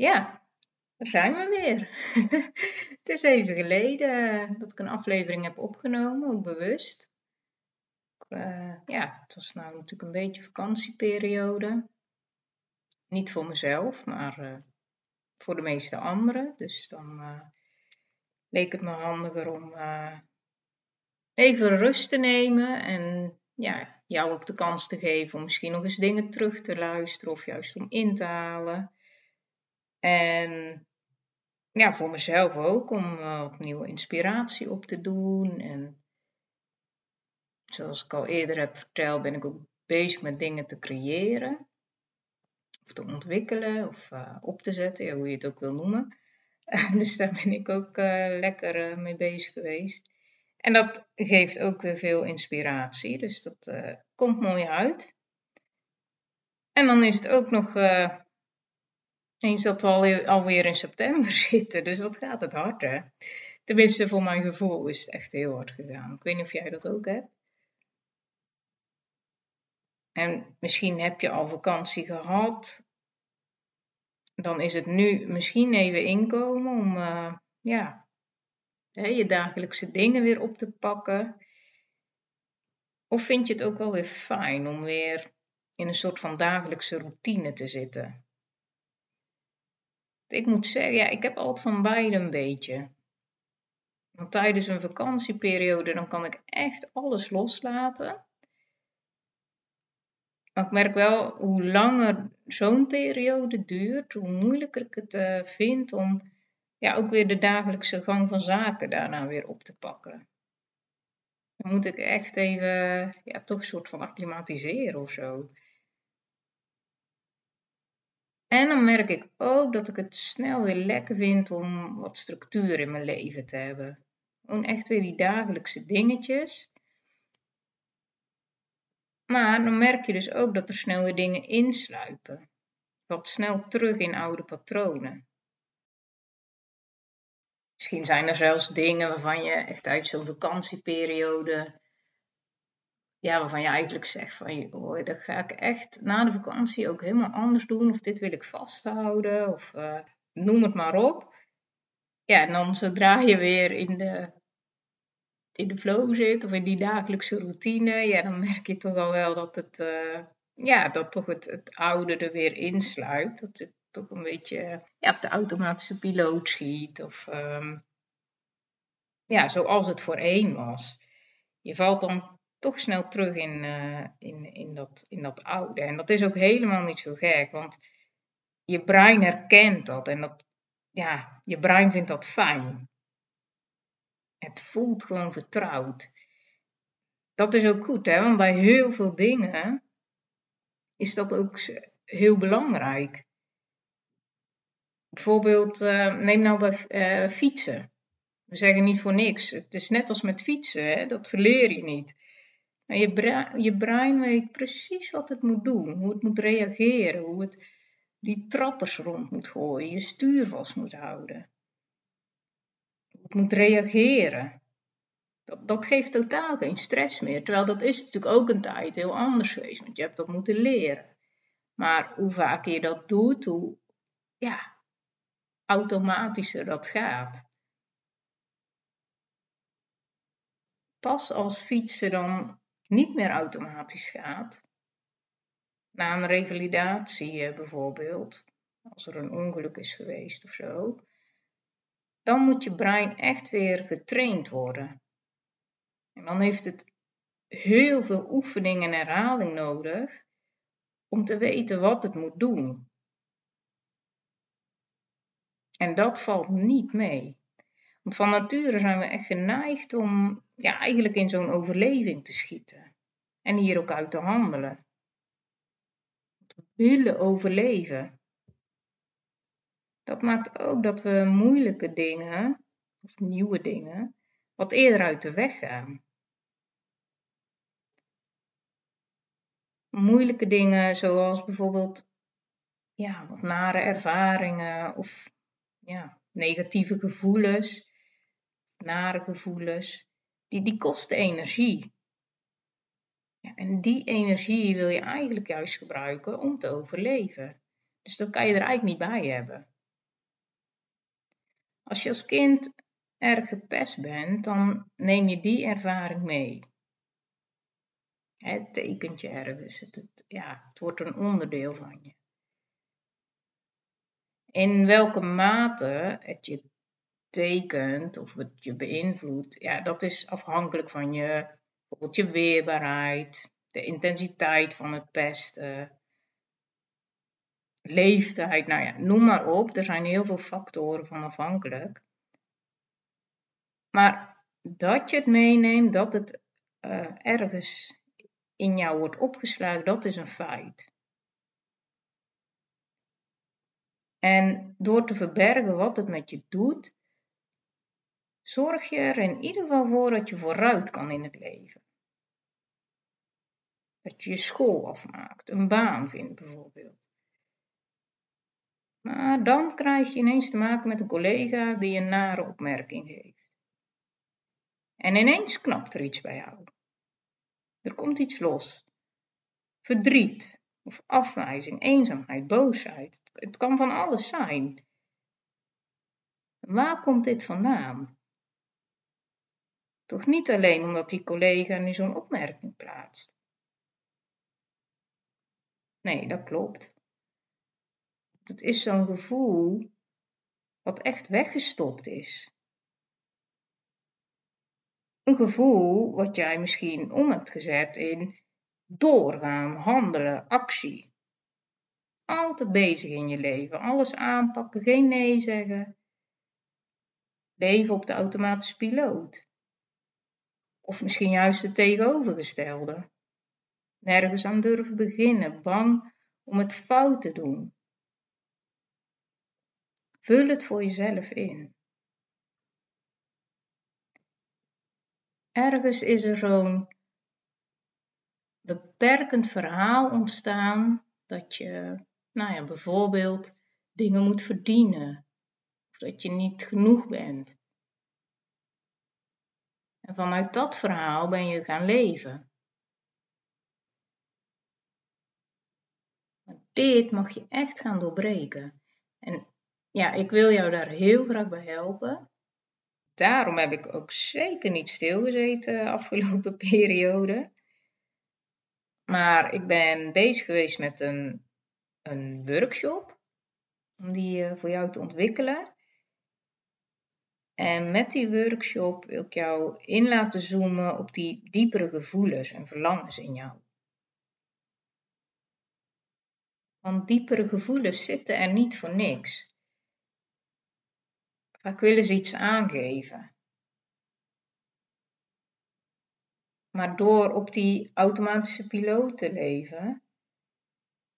Ja, daar zijn we weer. het is even geleden dat ik een aflevering heb opgenomen, ook bewust. Uh, ja, het was nou natuurlijk een beetje vakantieperiode. Niet voor mezelf, maar uh, voor de meeste anderen. Dus dan leek het me handiger om even rust te nemen en ja, jou ook de kans te geven om misschien nog eens dingen terug te luisteren of juist om in te halen. En ja, voor mezelf ook om uh, opnieuw inspiratie op te doen. En zoals ik al eerder heb verteld, ben ik ook bezig met dingen te creëren. Of te ontwikkelen of uh, op te zetten, hoe je het ook wil noemen. dus daar ben ik ook uh, lekker mee bezig geweest. En dat geeft ook weer veel inspiratie. Dus dat komt mooi uit. En dan is het ook nog eens dat we alweer, alweer in september zitten. Dus wat gaat het hard, hè? Tenminste, voor mijn gevoel is het echt heel hard gegaan. Ik weet niet of jij dat ook hebt. En misschien heb je al vakantie gehad. Dan is het nu misschien even inkomen om uh, ja, je dagelijkse dingen weer op te pakken. Of vind je het ook wel weer fijn om weer in een soort van dagelijkse routine te zitten? Ik moet zeggen, ja, ik heb altijd van beide een beetje. Want tijdens een vakantieperiode dan kan ik echt alles loslaten. Maar ik merk wel hoe langer zo'n periode duurt, hoe moeilijker ik het uh, vind om ja, ook weer de dagelijkse gang van zaken daarna weer op te pakken. Dan moet ik echt even ja, toch een soort van acclimatiseren of zo. En dan merk ik ook dat ik het snel weer lekker vind om wat structuur in mijn leven te hebben. Gewoon echt weer die dagelijkse dingetjes. Maar dan merk je dus ook dat er snel weer dingen insluipen. Wat snel terug in oude patronen. Misschien zijn er zelfs dingen waarvan je echt uit zo'n vakantieperiode ja, waarvan je eigenlijk zegt van, oh, dat ga ik echt na de vakantie ook helemaal anders doen. Of dit wil ik vasthouden. Of uh, noem het maar op. Ja, en dan zodra je weer in de, in de flow zit of in die dagelijkse routine, ja, dan merk je toch al wel dat het, uh, ja, dat toch het, het oude er weer insluit. Dat het toch een beetje ja, op de automatische piloot schiet. Of um, ja, zoals het voorheen was. Je valt dan toch snel terug in, uh, in, in, dat, in dat oude. En dat is ook helemaal niet zo gek, want je brein herkent dat en dat, ja, je brein vindt dat fijn. Het voelt gewoon vertrouwd. Dat is ook goed, hè? want bij heel veel dingen is dat ook heel belangrijk. Bijvoorbeeld, uh, neem nou bij uh, fietsen. We zeggen niet voor niks. Het is net als met fietsen, hè? dat verleer je niet. Je brein, je brein weet precies wat het moet doen, hoe het moet reageren, hoe het die trappers rond moet gooien, je stuur vast moet houden. Hoe het moet reageren. Dat, dat geeft totaal geen stress meer, terwijl dat is natuurlijk ook een tijd heel anders geweest, want je hebt dat moeten leren. Maar hoe vaker je dat doet, hoe ja, automatischer dat gaat. Pas als fietsen dan niet meer automatisch gaat, na een revalidatie eh, bijvoorbeeld, als er een ongeluk is geweest of zo, dan moet je brein echt weer getraind worden. En dan heeft het heel veel oefening en herhaling nodig om te weten wat het moet doen. En dat valt niet mee. Want van nature zijn we echt geneigd om ja, eigenlijk in zo'n overleving te schieten. En hier ook uit te handelen. We willen overleven. dat maakt ook dat we moeilijke dingen, of nieuwe dingen, wat eerder uit de weg gaan. Moeilijke dingen zoals bijvoorbeeld ja, wat nare ervaringen of ja, negatieve gevoelens, nare gevoelens, die, die kosten energie. Ja, en die energie wil je eigenlijk juist gebruiken om te overleven. Dus dat kan je er eigenlijk niet bij hebben. Als je als kind erg gepest bent, dan neem je die ervaring mee. Het tekent je ergens. Het, het, ja, het wordt een onderdeel van je. In welke mate het je tekent of het je beïnvloedt, ja, dat is afhankelijk van je, bijvoorbeeld je weerbaarheid, de intensiteit van het pesten, leeftijd, nou ja, noem maar op. Er zijn heel veel factoren van afhankelijk. Maar dat je het meeneemt, dat het uh, ergens in jou wordt opgeslagen, dat is een feit. En door te verbergen wat het met je doet, zorg je er in ieder geval voor dat je vooruit kan in het leven. Dat je je school afmaakt, een baan vindt bijvoorbeeld. Maar dan krijg je ineens te maken met een collega die een nare opmerking geeft. En ineens knapt er iets bij jou. Er komt iets los. Verdriet of afwijzing, eenzaamheid, boosheid. Het kan van alles zijn. Waar komt dit vandaan? Toch niet alleen omdat die collega nu zo'n opmerking plaatst. Nee, dat klopt. Het is zo'n gevoel wat echt weggestopt is. Een gevoel wat jij misschien om hebt gezet in doorgaan, handelen, actie. Altijd bezig in je leven, alles aanpakken, geen nee zeggen. Leven op de automatische piloot. Of misschien juist het tegenovergestelde. Nergens aan durven beginnen, bang om het fout te doen. Vul het voor jezelf in. Ergens is er zo'n beperkend verhaal ontstaan dat je, nou ja, bijvoorbeeld dingen moet verdienen. Of dat je niet genoeg bent. En vanuit dat verhaal ben je gaan leven. dit mag je echt gaan doorbreken. En ja, ik wil jou daar heel graag bij helpen. Daarom heb ik ook zeker niet stilgezeten de afgelopen periode. Maar ik ben bezig geweest met een, een workshop om die eh, voor jou te ontwikkelen. En met die workshop wil ik jou in laten zoomen op die diepere gevoelens en verlangens in jou. Want diepere gevoelens zitten er niet voor niks. Vaak willen ze iets aangeven. Maar door op die automatische piloot te leven,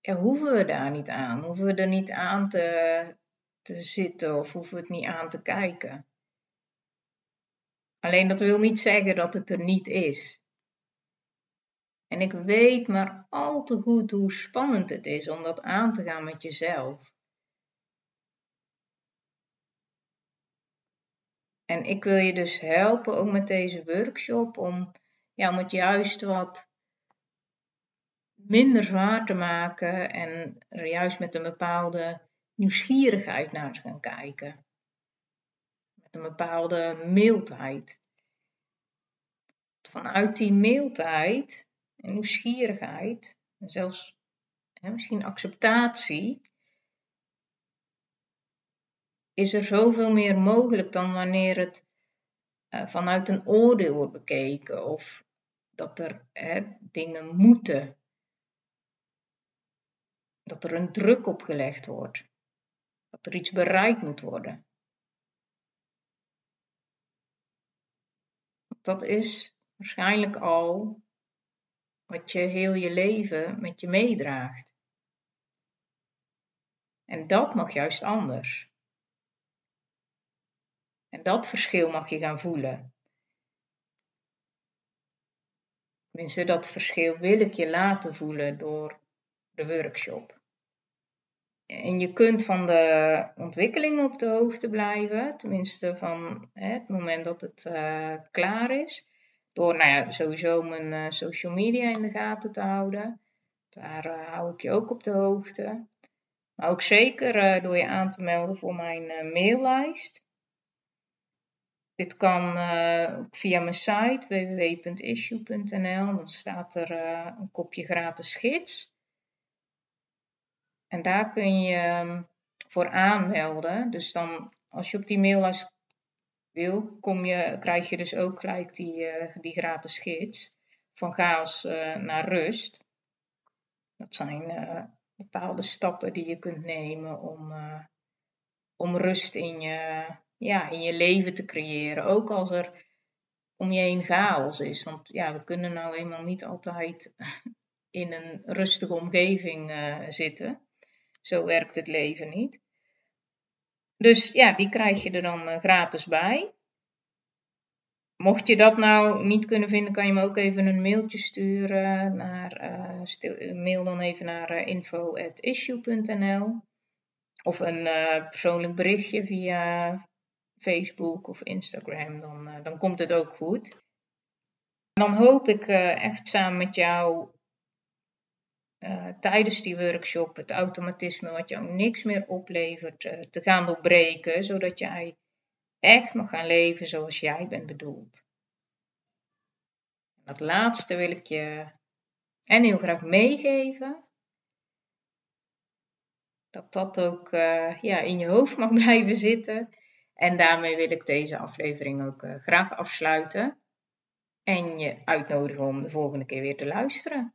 hoeven we daar niet aan. Hoeven we er niet aan te, te zitten of hoeven we het niet aan te kijken. Alleen dat wil niet zeggen dat het er niet is. En ik weet maar al te goed hoe spannend het is om dat aan te gaan met jezelf. En ik wil je dus helpen, ook met deze workshop, om, ja, om het juist wat minder zwaar te maken en er juist met een bepaalde nieuwsgierigheid naar te gaan kijken. Een bepaalde mildheid. Vanuit die mildheid en nieuwsgierigheid, en zelfs hè, misschien acceptatie, is er zoveel meer mogelijk dan wanneer het uh, vanuit een oordeel wordt bekeken of dat er hè, dingen moeten. Dat er een druk op gelegd wordt. Dat er iets bereikt moet worden. dat is waarschijnlijk al wat je heel je leven met je meedraagt. En dat mag juist anders. En dat verschil mag je gaan voelen. Tenminste, dat verschil wil ik je laten voelen door de workshop. En je kunt van de ontwikkeling op de hoogte blijven, tenminste van hè, het moment dat het uh, klaar is. Door nou ja, sowieso mijn uh, social media in de gaten te houden. Daar uh, hou ik je ook op de hoogte. Maar ook zeker door je aan te melden voor mijn maillijst. Dit kan ook via mijn site www.issue.nl. Dan staat er een kopje gratis gids. En daar kun je ehm, voor aanmelden. Dus dan, als je op die maillijst wil, kom je, krijg je dus ook gelijk die, uh, die gratis gids. Van chaos uh, naar rust. Dat zijn uh, bepaalde stappen die je kunt nemen om, om rust in je, ja, in je leven te creëren. Ook als er om je heen chaos is. Want ja, we kunnen nou eenmaal niet altijd in een rustige omgeving zitten. Zo werkt het leven niet. Dus ja, die krijg je er dan uh, gratis bij. Mocht je dat nou niet kunnen vinden, kan je me ook even een mailtje sturen. Naar, uh, mail dan even naar info.issue.nl of een persoonlijk berichtje via Facebook of Instagram. Dan, dan komt het ook goed. Dan hoop ik echt samen met jou uh, tijdens die workshop het automatisme wat jou niks meer oplevert uh, te gaan doorbreken, zodat jij echt mag gaan leven zoals jij bent bedoeld. Dat laatste wil ik je en heel graag meegeven. Dat dat ook uh, ja, in je hoofd mag blijven zitten. En daarmee wil ik deze aflevering ook graag afsluiten. En je uitnodigen om de volgende keer weer te luisteren.